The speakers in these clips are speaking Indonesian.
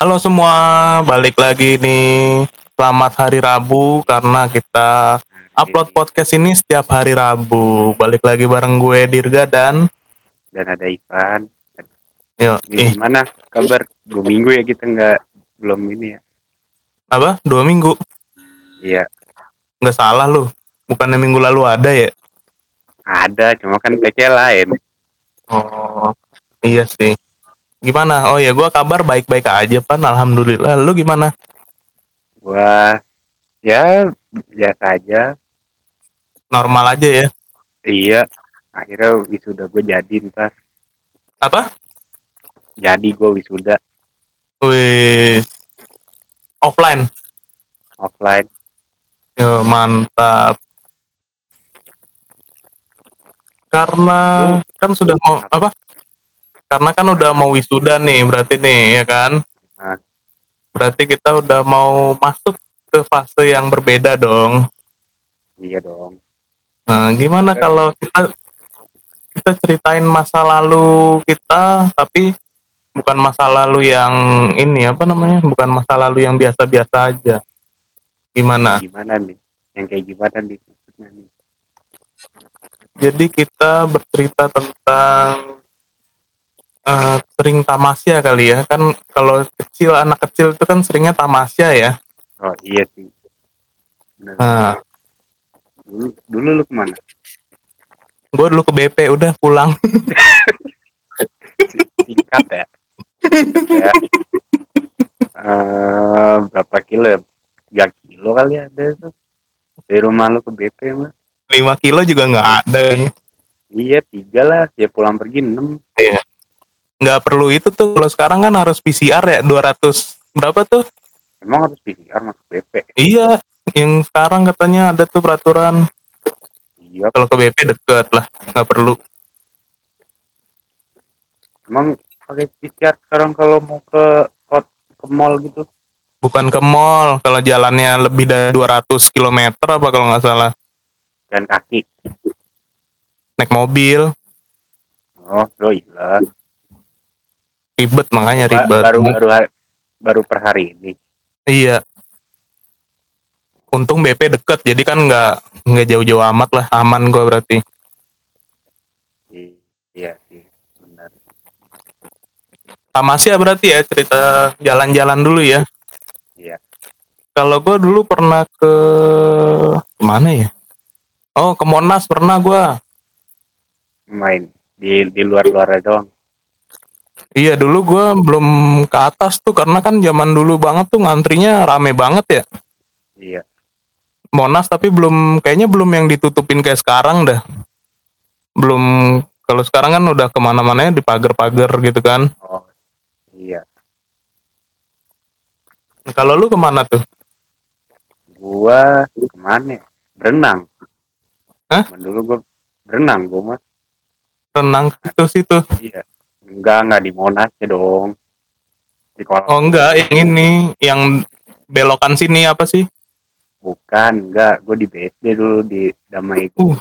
Halo semua, balik lagi nih. Selamat hari Rabu karena kita upload podcast ini setiap hari Rabu. Balik lagi bareng gue Dirga dan dan ada Ivan. yo eh Gimana kabar? Dua minggu ya kita nggak belum ini ya. apa? Dua minggu? Iya Nggak salah lu. Bukannya minggu lalu ada ya? Ada, cuma kan PC lain. Oh iya sih. Gimana? Oh ya, gue kabar baik-baik aja pan. Alhamdulillah. Lu gimana? Gua ya biasa aja. Normal aja ya? Iya. Akhirnya wisuda gue jadi ntar. Apa? Jadi gue wisuda Wih, offline. offline. Yo, mantap. Karena kan sudah mau apa? Karena kan udah mau wisuda nih, berarti nih ya kan? Nah. Berarti kita udah mau masuk ke fase yang berbeda dong. Iya dong. Nah, gimana kalau kita kita ceritain masa lalu kita, tapi bukan masa lalu yang ini apa namanya? Bukan masa lalu yang biasa-biasa aja. Gimana? Gimana nih? Yang kayak gimana nih? maksudnya nih? Jadi kita bercerita tentang eh, sering tamasya kali ya kan kalau kecil anak kecil itu kan seringnya tamasya ya. Oh iya sih. Nah, Dulu, dulu lu ke mana? gue dulu ke BP udah pulang. Singkat ya. ya. Eh, berapa kilo ya? 3 kilo kali ada tuh. Dari rumah lu ke BP mah. 5 kilo juga nggak ada. Iya tiga lah, ya pulang pergi enam. Nggak perlu itu tuh. Kalau sekarang kan harus PCR ya 200 berapa tuh? Emang harus PCR masuk BP. Iya, yang sekarang katanya ada tuh peraturan Iya, kalau ke BP deket lah, nggak perlu. emang pakai PCR sekarang kalau mau ke ke mall gitu. Bukan ke mall, kalau jalannya lebih dari 200 km apa kalau nggak salah. Dan kaki. Naik mobil, Oh, oh iya. ribet makanya ribet. Baru baru hari- baru per hari ini. Iya. Untung BP deket, jadi kan nggak nggak jauh-jauh amat lah, aman gua berarti. Iya sih, benar. Tamasya berarti ya cerita jalan-jalan dulu ya. Iya. Kalau gua dulu pernah ke mana ya? Oh ke Monas pernah gua. Main di di luar-luar doang. Iya dulu gua belum ke atas tuh karena kan zaman dulu banget tuh ngantrinya rame banget ya. Iya. Monas tapi belum kayaknya belum yang ditutupin kayak sekarang dah. Belum kalau sekarang kan udah ke mana-mana di pagar-pagar gitu kan. Oh. Iya. Kalau lu ke mana tuh? Gua ke mana? ya? Berenang. Hah? Cuman Dulu gua berenang gua mah. Renang situ situ. Iya. Enggak, enggak di Monas ya dong. Di kolam. Oh enggak, yang ini yang belokan sini apa sih? Bukan, enggak. Gue di BSD dulu di Damai. Uh.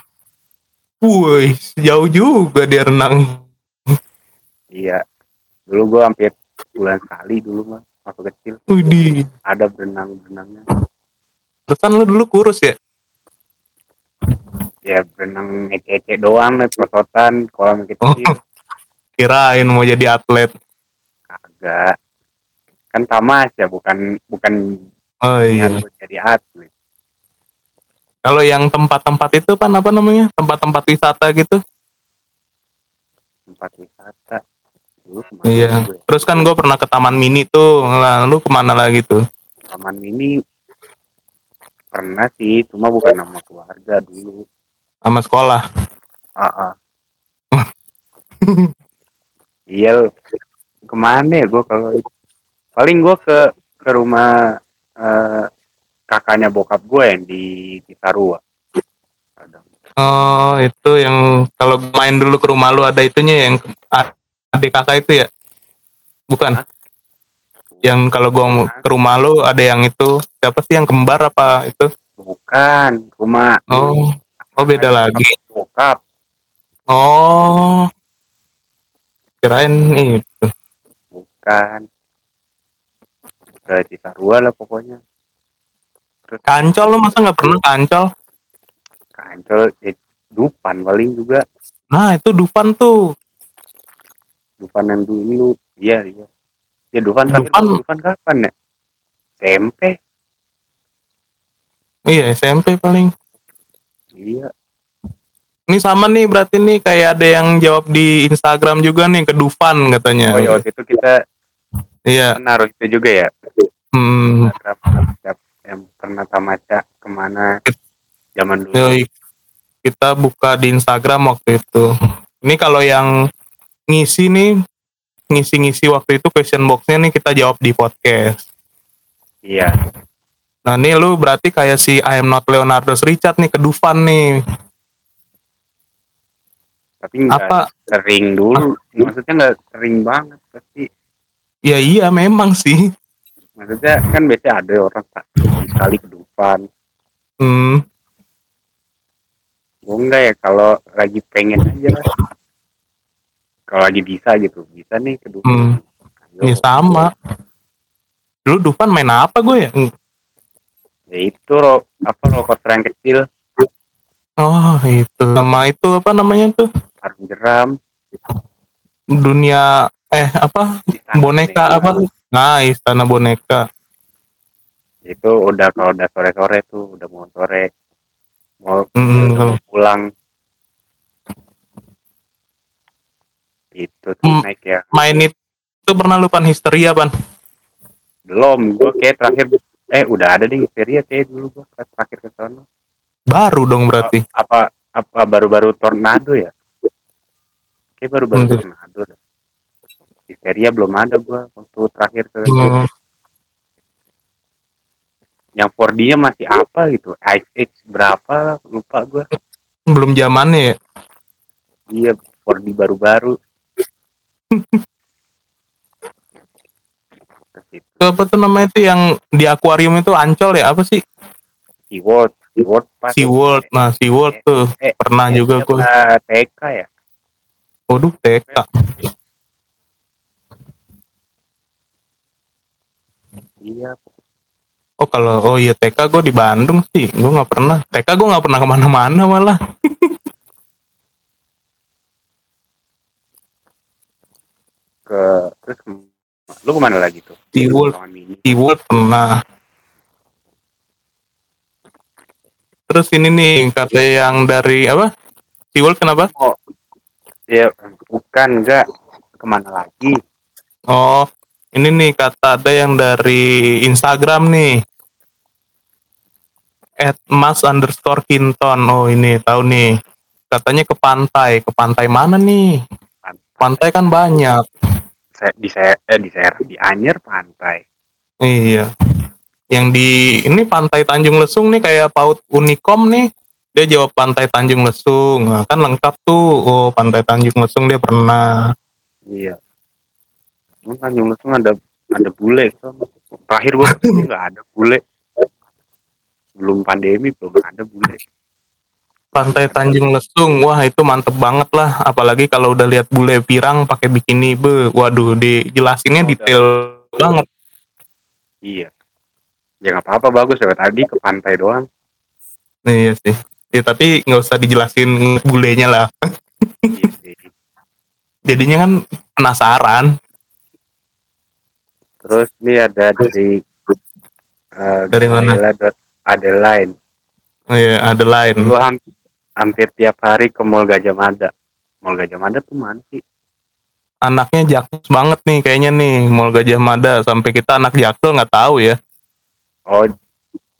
Woi, jauh juga dia renang. Iya. Dulu gue hampir bulan sekali dulu mah. Waktu kecil. Widih. Ada berenang-berenangnya. Terus kan lu dulu kurus ya? Ya berenang ece-ece doang. Naik pelosotan. Kolam kecil. Kirain mau jadi atlet. Kagak. Kan tamas ya. Bukan bukan Oh iya. jadi atlet. Kalau yang tempat-tempat itu kan apa namanya? Tempat-tempat wisata gitu. Tempat wisata. Ke mana Iya. gue? Terus kan gue pernah ke Taman Mini tuh. Lah, lu ke mana lagi tuh? Taman mini pernah sih. Cuma bukan nama keluarga dulu. Sama sekolah. Ah, ah. iya ke mana ya gue kalau paling gue ke ke rumah eh, kakaknya bokap gue yang di Cisarua Kadang. Oh, itu yang kalau main dulu ke rumah lu ada itunya yang adik kakak itu ya? Bukan. Hah? Yang kalau gua mau ke rumah lu ada yang itu siapa sih yang kembar apa itu? bukan rumah Oh, oh beda lagi. bokap Oh. Kirain itu. bukan ke Cisarua lah pokoknya terus Kancol lu masa nggak pernah kancol? kancol ya, Dupan paling juga Nah, itu Dufan tuh. Dufan yang dulu iya iya ya Dufan terakhir Dufan. Dufan kapan ya SMP Iya, SMP paling. Iya Ini sama nih berarti nih kayak ada yang jawab di Instagram juga nih ke Dufan katanya. oh ya waktu itu kita Iya. naruh itu juga ya Hmm, Instagram yang pernah tamaca ke mana zaman dulu yoi. kita buka di Instagram waktu itu. Ini kalau yang ngisi nih ngisi-ngisi waktu itu question boxnya nih kita jawab di podcast. iya Nah nih lu berarti kayak si I am not Leonardo Richard nih ke Dufan nih. tapi Apa? sering dulu maksudnya nggak sering banget pasti Ya iya memang sih. maksudnya kan biasanya ada orang tak sekali ke Dufan Hmm, gue enggak ya kalau lagi pengen aja lah kalau lagi bisa gitu bisa nih ke Dufan Ayo. ya sama. Dulu Dufan main apa gue ya? Ya itu ro, apa rokoter yang kecil Oh itu sama itu apa namanya tuh sarung jeram dunia eh apa istana boneka apa? Nah istana boneka. itu udah kalau udah sore sore tuh udah mau sore mau, mau pulang itu tuh Hmm. naik ya Main itu pernah lupa histeria pan? belum gue kayak terakhir eh udah ada deh histeria kayak dulu gue terakhir ke sana Baru dong berarti. apa apa baru-baru tornado ya kayak baru-baru Hmm. tornado dah. histeria belum ada gua waktu terakhir ke Hmm, yang 4D nya masih apa gitu Ice Age berapa lupa gua belum zamannya ya. iya 4D baru-baru Terus itu Itu apa tuh namanya itu yang di akuarium itu ancol ya apa sih? SeaWorld SeaWorld pas Sea World. Nah Sea World tuh eh, pernah eh, juga apa, gue. TK ya Waduh TK. iya Oh kalau oh iya TK gue di Bandung sih, gue nggak pernah. TK gue nggak pernah ke mana-mana malah. ke terus lu ke mana lagi tuh. Taman mini Sea World pernah. Terus ini nih kata yang dari apa? Sea World kenapa? ya bukan enggak ke mana lagi Oh ini nih kata ada yang dari Instagram nih. At mas underscore Kinton. Oh ini tahu nih. Katanya ke pantai. Ke pantai mana nih? Pantai kan banyak. Di saya eh di saya di Anyer pantai Iya. Yang di ini Pantai Tanjung Lesung nih kayak paut Unicom nih. Dia jawab Pantai Tanjung Lesung. Nah, kan lengkap tuh. Oh, Pantai Tanjung Lesung dia pernah. iya Tanjung Lesung ada ada bule terakhir gua nggak ada bule belum pandemi belum ada bule Pantai Tanjung Lesung. Wah, itu mantep banget lah. Apalagi kalau udah lihat bule pirang pakai bikini, be. Waduh, dijelasinnya Udah. detail banget. iya ya nggak apa-apa bagus ya tadi ke pantai doang Iya sih. Ya, tapi nggak usah dijelasin bulenya lah. Iya sih. Jadinya kan penasaran. terus ini ada dari eh, Dari mana? Dot Adeline Iya, ada lain. dulu ham- hampir tiap hari ke Mall Gajah Mada. Mall Gajah Mada tuh mana sih anaknya jaksel banget nih kayaknya nih Mall Gajah Mada. Sampai kita anak jaksel nggak tahu ya. oh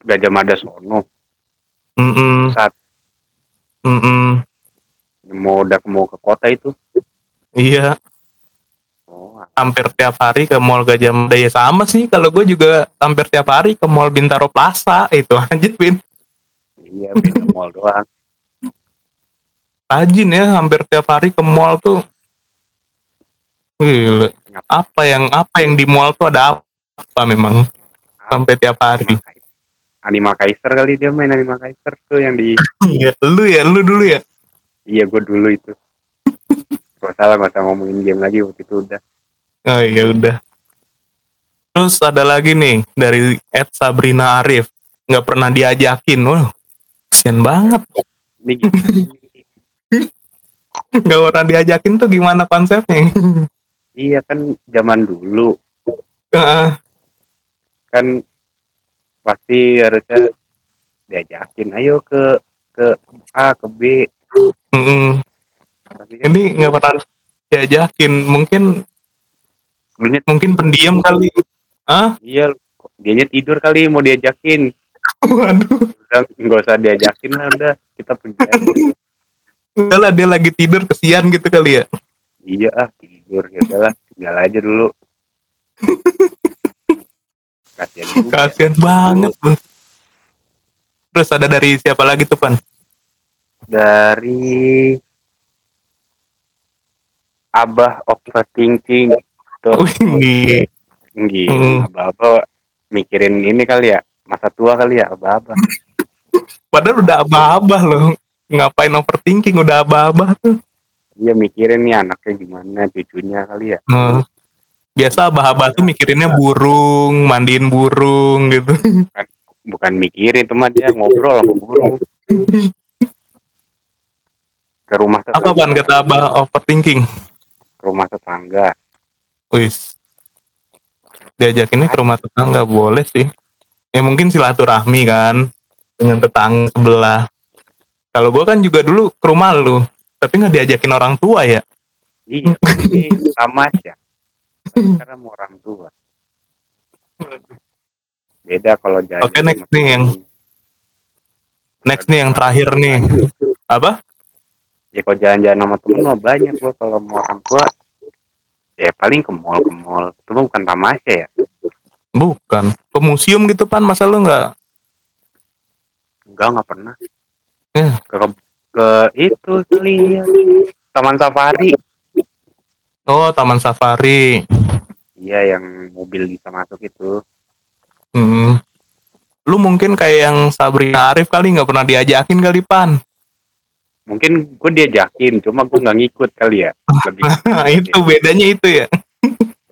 Gajah Mada sono. Mm saat -mm. mau udah mau ke kota itu. Iya, oh. Hampir tiap hari ke Mall Gajah Mada. Ya sama sih. Kalau gue juga hampir tiap hari ke Mall Bintaro Plaza itu. Aja, Vin. iya beda mall doang Rajin ya, hampir tiap hari ke mall tuh. Gila. Apa yang apa yang di mall tuh ada apa memang sampai tiap hari. Anima Kaiser kali dia main Anima Kaiser tuh yang di Iya, lu ya, lu dulu ya. iya gue dulu itu Gak salah gak usah ngomongin game lagi waktu itu udah. Oh iya udah. Terus ada lagi nih dari Ed Sabrina Arif. Nggak pernah diajakin. Wah, kesian banget. Ini. Nggak pernah diajakin tuh gimana konsepnya? iya kan zaman dulu Heeh. kan pasti harusnya diajakin ayo ke ke A ke B. Kan Ini nggak pernah diajakin. Mungkin sebenarnya mungkin pendiam kali. Ah, iya dianya tidur kali mau diajakin. waduh. Udah nggak usah diajakin lah udah kita pergi lah dia lagi tidur kesian gitu kali ya. Iya ah tidur ya udahlah tinggal aja dulu. Kasihan juga. Kasian banget. Bang. Terus ada dari siapa lagi tuh Pan? Dari Abah overthinking tuh Oh ini. gitu. Hmm. Abah-abah mikirin ini kali ya masa tua kali ya abah-abah. Padahal udah abah-abah loh. Ngapain overthinking udah abah-abah tuh. Iya mikirin nih anaknya gimana cucunya kali ya. Nah, biasa abah-abah tuh mikirinnya burung, mandiin burung gitu. Bukan mikirin teman dia ngobrol sama burung ke rumah tetangga. Apa Pan kata abah overthinking? Ke rumah tetangga. Wis. Diajakinnya ke rumah tetangga boleh sih. Ya mungkin silaturahmi kan dengan tetangga sebelah. Kalau gua kan juga dulu ke rumah lu, tapi nggak diajakin orang tua ya. Iya, sama aja. Karena mau orang tua. Beda kalau jalan. Oke, next nih yang- Next nih yang terakhir nih. Apa? Ya kalau jalan-jalan sama temen mah banyak gua kalau mau orang tua. Ya paling ke mall ke mall. Itu bukan tamasya ya. Bukan. Ke museum gitu pan, masa lu nggak? Enggak enggak pernah. Eh. Ke ke itu kali ya. Taman safari. Oh, taman safari. Iya yang mobil bisa masuk itu. Hmm. Lu mungkin kayak yang Sabrina Arif kali nggak pernah diajakin kali pan. Mungkin gue diajakin, cuma gue nggak ngikut kali ya. Lebih Nah, itu bedanya itu ya.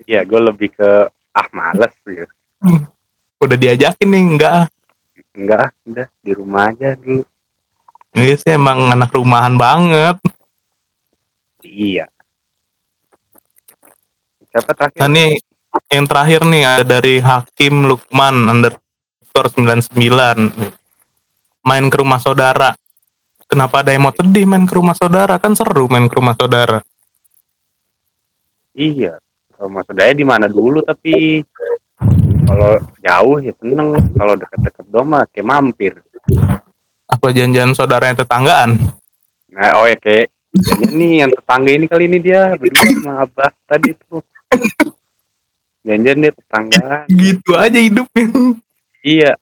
Iya, gue lebih ke ah males gitu. Udah diajakin nih enggak. ah. Enggak, ah, udah di rumah aja dulu. Ini sih emang anak rumahan banget. Iya. Siapa terakhir? Nah nih yang terakhir nih ada dari Hakim Lukman underscore 99 main ke rumah saudara. Kenapa ada yang mau sedih main ke rumah saudara? Kan seru main ke rumah saudara. Iya. Mau saudara di mana dulu tapi kalau jauh ya seneng. Kalau deket-deket doang mah kayak mampir. Apa janjian saudara yang tetanggaan? Nah, oh ya kayak nih yang tetangga ini kali ini dia berdua sama abah tadi tuh. Janjian dia tetangga. Gitu aja hidupnya. Iya.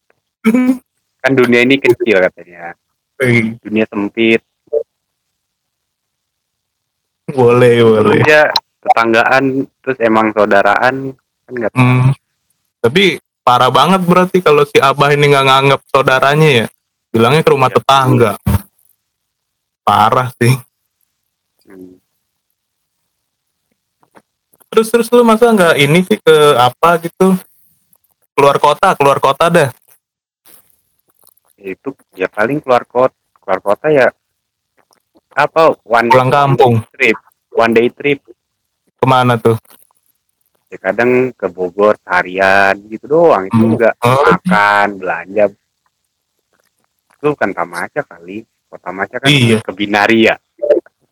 Kan dunia ini kecil katanya. Dunia sempit. boleh, boleh. Dia tetanggaan terus emang saudaraan kan nggak Hmm. Tapi parah banget berarti kalau si Abah ini nggak nganggap saudaranya ya. Bilangnya ke rumah tetangga. Parah sih. Hmm. Terus terus lu masa nggak ini sih ke apa gitu? Keluar kota, keluar kota dah. itu ya paling keluar kota keluar kota ya apa one Pulang kampung. trip one day trip Ke mana tuh? ya kadang ke Bogor harian gitu doang itu Hmm. juga Oh, makan belanja itu bukan tamasya kali kota tamasya kan Iya. ke Binaria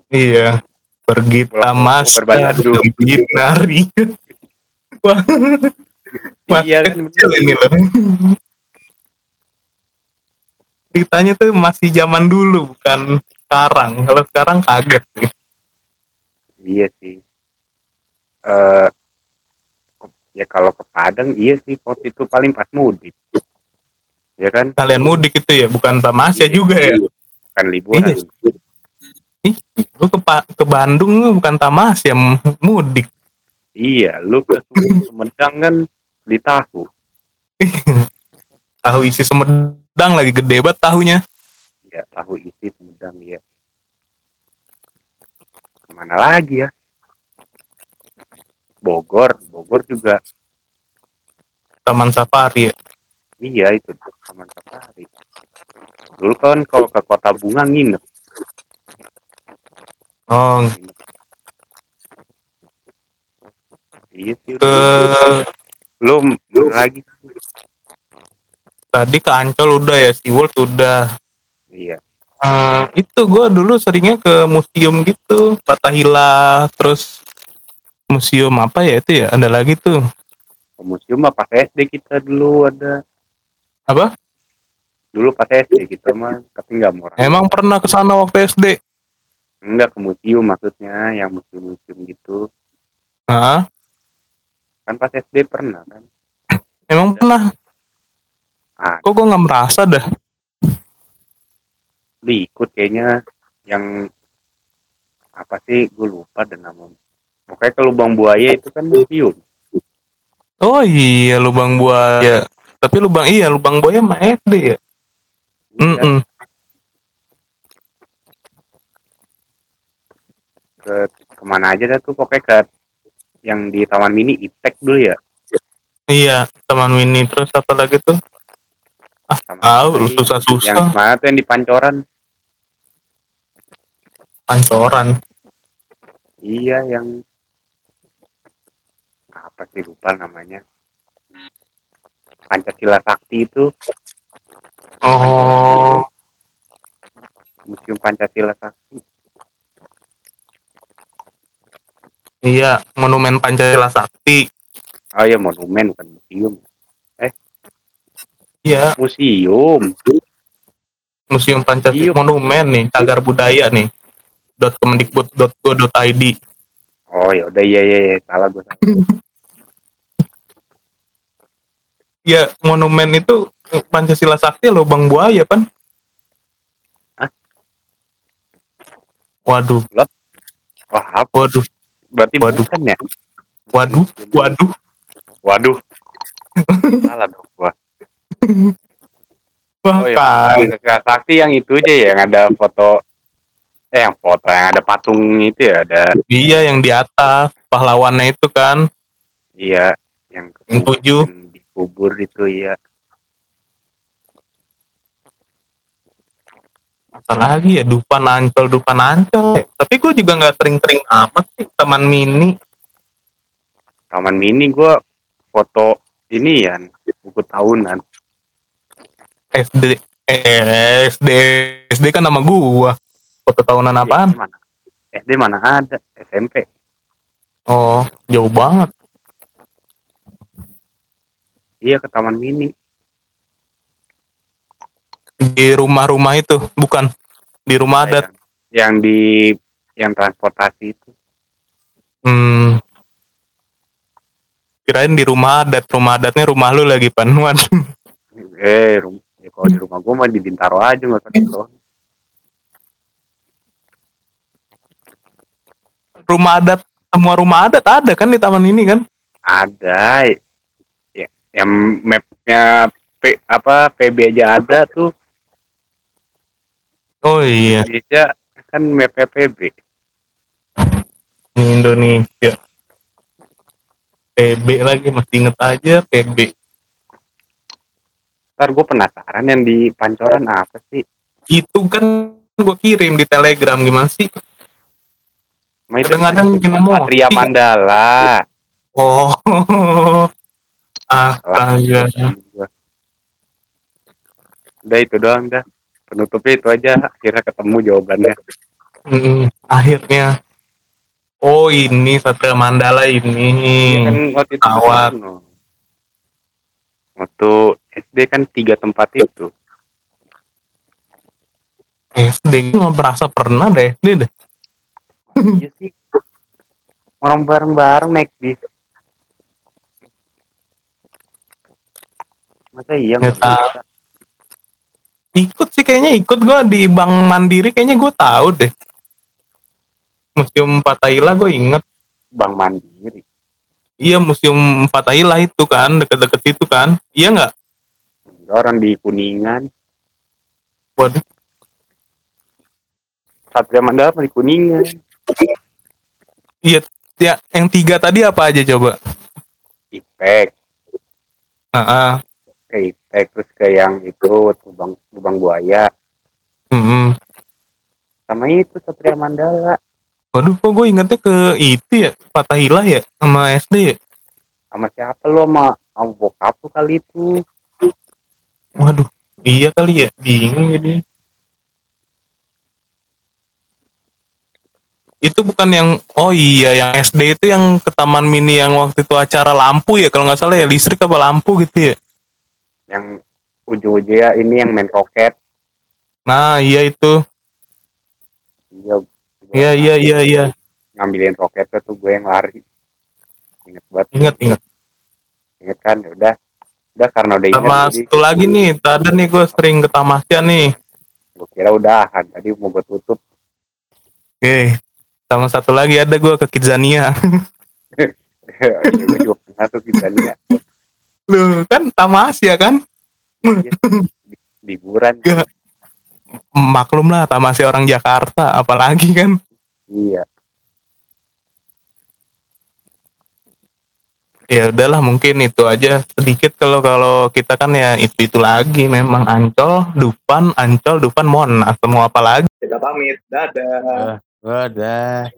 iya. Pergi tamas kampung berbandung. binari. Wah, iya kan kecil ini loh. Ceritanya tuh masih zaman dulu, bukan sekarang. Kalau sekarang kaget sih. iya sih eh ya kalau ke Padang iya sih waktu itu paling pas mudik ya kan Kalian mudik itu ya, bukan tamasya juga ya. kan liburan Iya. Lu ke, Pa- ke Bandung lu bukan tamasya, m- mudik. iya lu ke Sumedang kan di tahu Tahu isi Sumedang lagi gede banget tahunya. ya tahu isi Sumedang ya mana lagi ya Bogor Bogor juga Taman Safari ya? Iya itu Taman Safari dulu kan kalau ke kota bunga nginep. Oh, iya sih. Ke lu lu lagi. Tadi ke Ancol udah ya, SeaWorld udah. iya. Eh, itu gue dulu seringnya ke museum gitu, Fatahila, terus museum apa ya itu ya, ada lagi tuh. museum mah pas SD kita dulu ada Apa? dulu pas SD kita mah tapi nggak murah Emang pernah ke sana waktu SD? enggak ke museum maksudnya yang museum-museum gitu Hah? kan pas SD pernah kan Emang pernah? ah Kok gue nggak merasa dah? lu ikut kayaknya yang apa sih gue lupa dan namanya pokoknya ke lubang buaya itu kan museum Oh iya, lubang buaya. Tapi lubang iya, lubang buaya mah SD ya. Iya, Mm-mm. ke ke mana aja dah tuh pokoknya ke yang di taman mini iptek dulu ya Iya, teman Winnie terus apa lagi tuh? sama Tahu, lu lagi susah-susah. yang mana tuh yang di pancoran Pancoran. iya yang apa sih lupa namanya Pancasila Sakti itu Oh, Museum Pancasila Sakti iya, Monumen Pancasila Sakti. oh ya monumen bukan museum Iya, museum Museum Pancasila Iya. Monumen nih, cagar budaya nih. .kemendikbud.go.id. oh ya udah iya iya iya salah gue. Ya, monumen itu Pancasila Sakti lubang buaya kan? Waduh, wah apa waduh, berarti Waduh. bukan ya waduh, waduh. waduh salah dong gua Wah, Oh, kan. Pancasila Sakti yang itu aja ya, yang ada foto eh yang foto yang ada patung itu ya ada Iya, yang di atas pahlawannya itu kan. iya yang Yang tujuh. Dikubur itu ya Apa lagi ya, Dupan Ancol, Dupan Ancol. Tapi gue juga nggak sering-sering amat sih teman mini. taman mini gua foto ini ya buku tahunan SD, eh, SD, SD kan nama gua. Foto tahunan apaan? SD mana SD mana ada SMP Oh, jauh banget. Iya ke taman mini Di rumah-rumah itu, bukan. Di rumah adat. yang, yang di yang transportasi itu Hmm. Kirain di rumah adat, rumah adatnya rumah lu lagi panuan. eh rum ya kalau di rumah gua mah di Bintaro aja nggak usah gitu rumah adat, semua rumah adat ada kan di taman ini kan? ada yang mapnya P, apa PB aja ada tuh Oh iya, Indonesia kan map PB di Indonesia. PB lagi masih inget aja PB. ntar gue penasaran yang di pancoran apa sih Itu kan gua kirim di Telegram gimana sih? Ma itu Kadang-kadang bikin emosi. Mandala Oh, astaga. udah itu doang dah. Penutupnya itu aja. Akhirnya ketemu jawabannya. Mm, akhirnya, oh ini Satria Mandala ini. Iya kan waktu itu waktu SD kan tiga tempat itu. SD nggak berasa pernah deh, ini deh. iya sih. Orang bareng-bareng naik bis masa iya Nggak tahu. Ikut sih kayaknya ikut gua di Bank Mandiri kayaknya gue tahu deh. Museum Fatahila gue inget. Bank Mandiri Iya Museum Fatahila itu kan deket-deket situ kan. Iya nggak? orang di Kuningan Waduh. Satria Mandala di Kuningan Iya, ya yang tiga tadi apa aja coba? Ipek, Heeh. Ke Ipek terus ke yang itu lubang lubang buaya Mm-mm. sama itu Satria Mandala Waduh, kok gue ingetnya ke itu ya, Fatahillah ya, sama SD ya. sama siapa lo sama sama bokap lu kali itu Waduh, iya kali ya, bingung jadi. Itu bukan yang, oh iya, yang SD itu yang ke Taman Mini yang waktu itu acara lampu ya, kalau nggak salah ya, listrik apa lampu gitu ya. Yang ujung-ujungnya ini yang main roket Nah, iya itu. iya Iya, iya, iya, iya. ngambilin roketnya tuh gue yang lari inget banget Ingat, ingat. inget kan ya udah udah karena udah inget Sama satu lagi nih, tadi nih gue sering ke Tamasya nih. gue kira udahan tadi mau gue tutup Oke, sama satu lagi ada gue ke Kidzania. gue juga pernah tuh lihat Loh, kan Tamasya kan? liburan Iya. Maklum lah, Tamasya orang Jakarta, apalagi kan. iya Ya udahlah, mungkin itu aja sedikit kalau kalau kita kan ya itu itu lagi memang Ancol, Dupan, Ancol, Dupan, Monas, mau apa lagi? Kita pamit, dadah. udah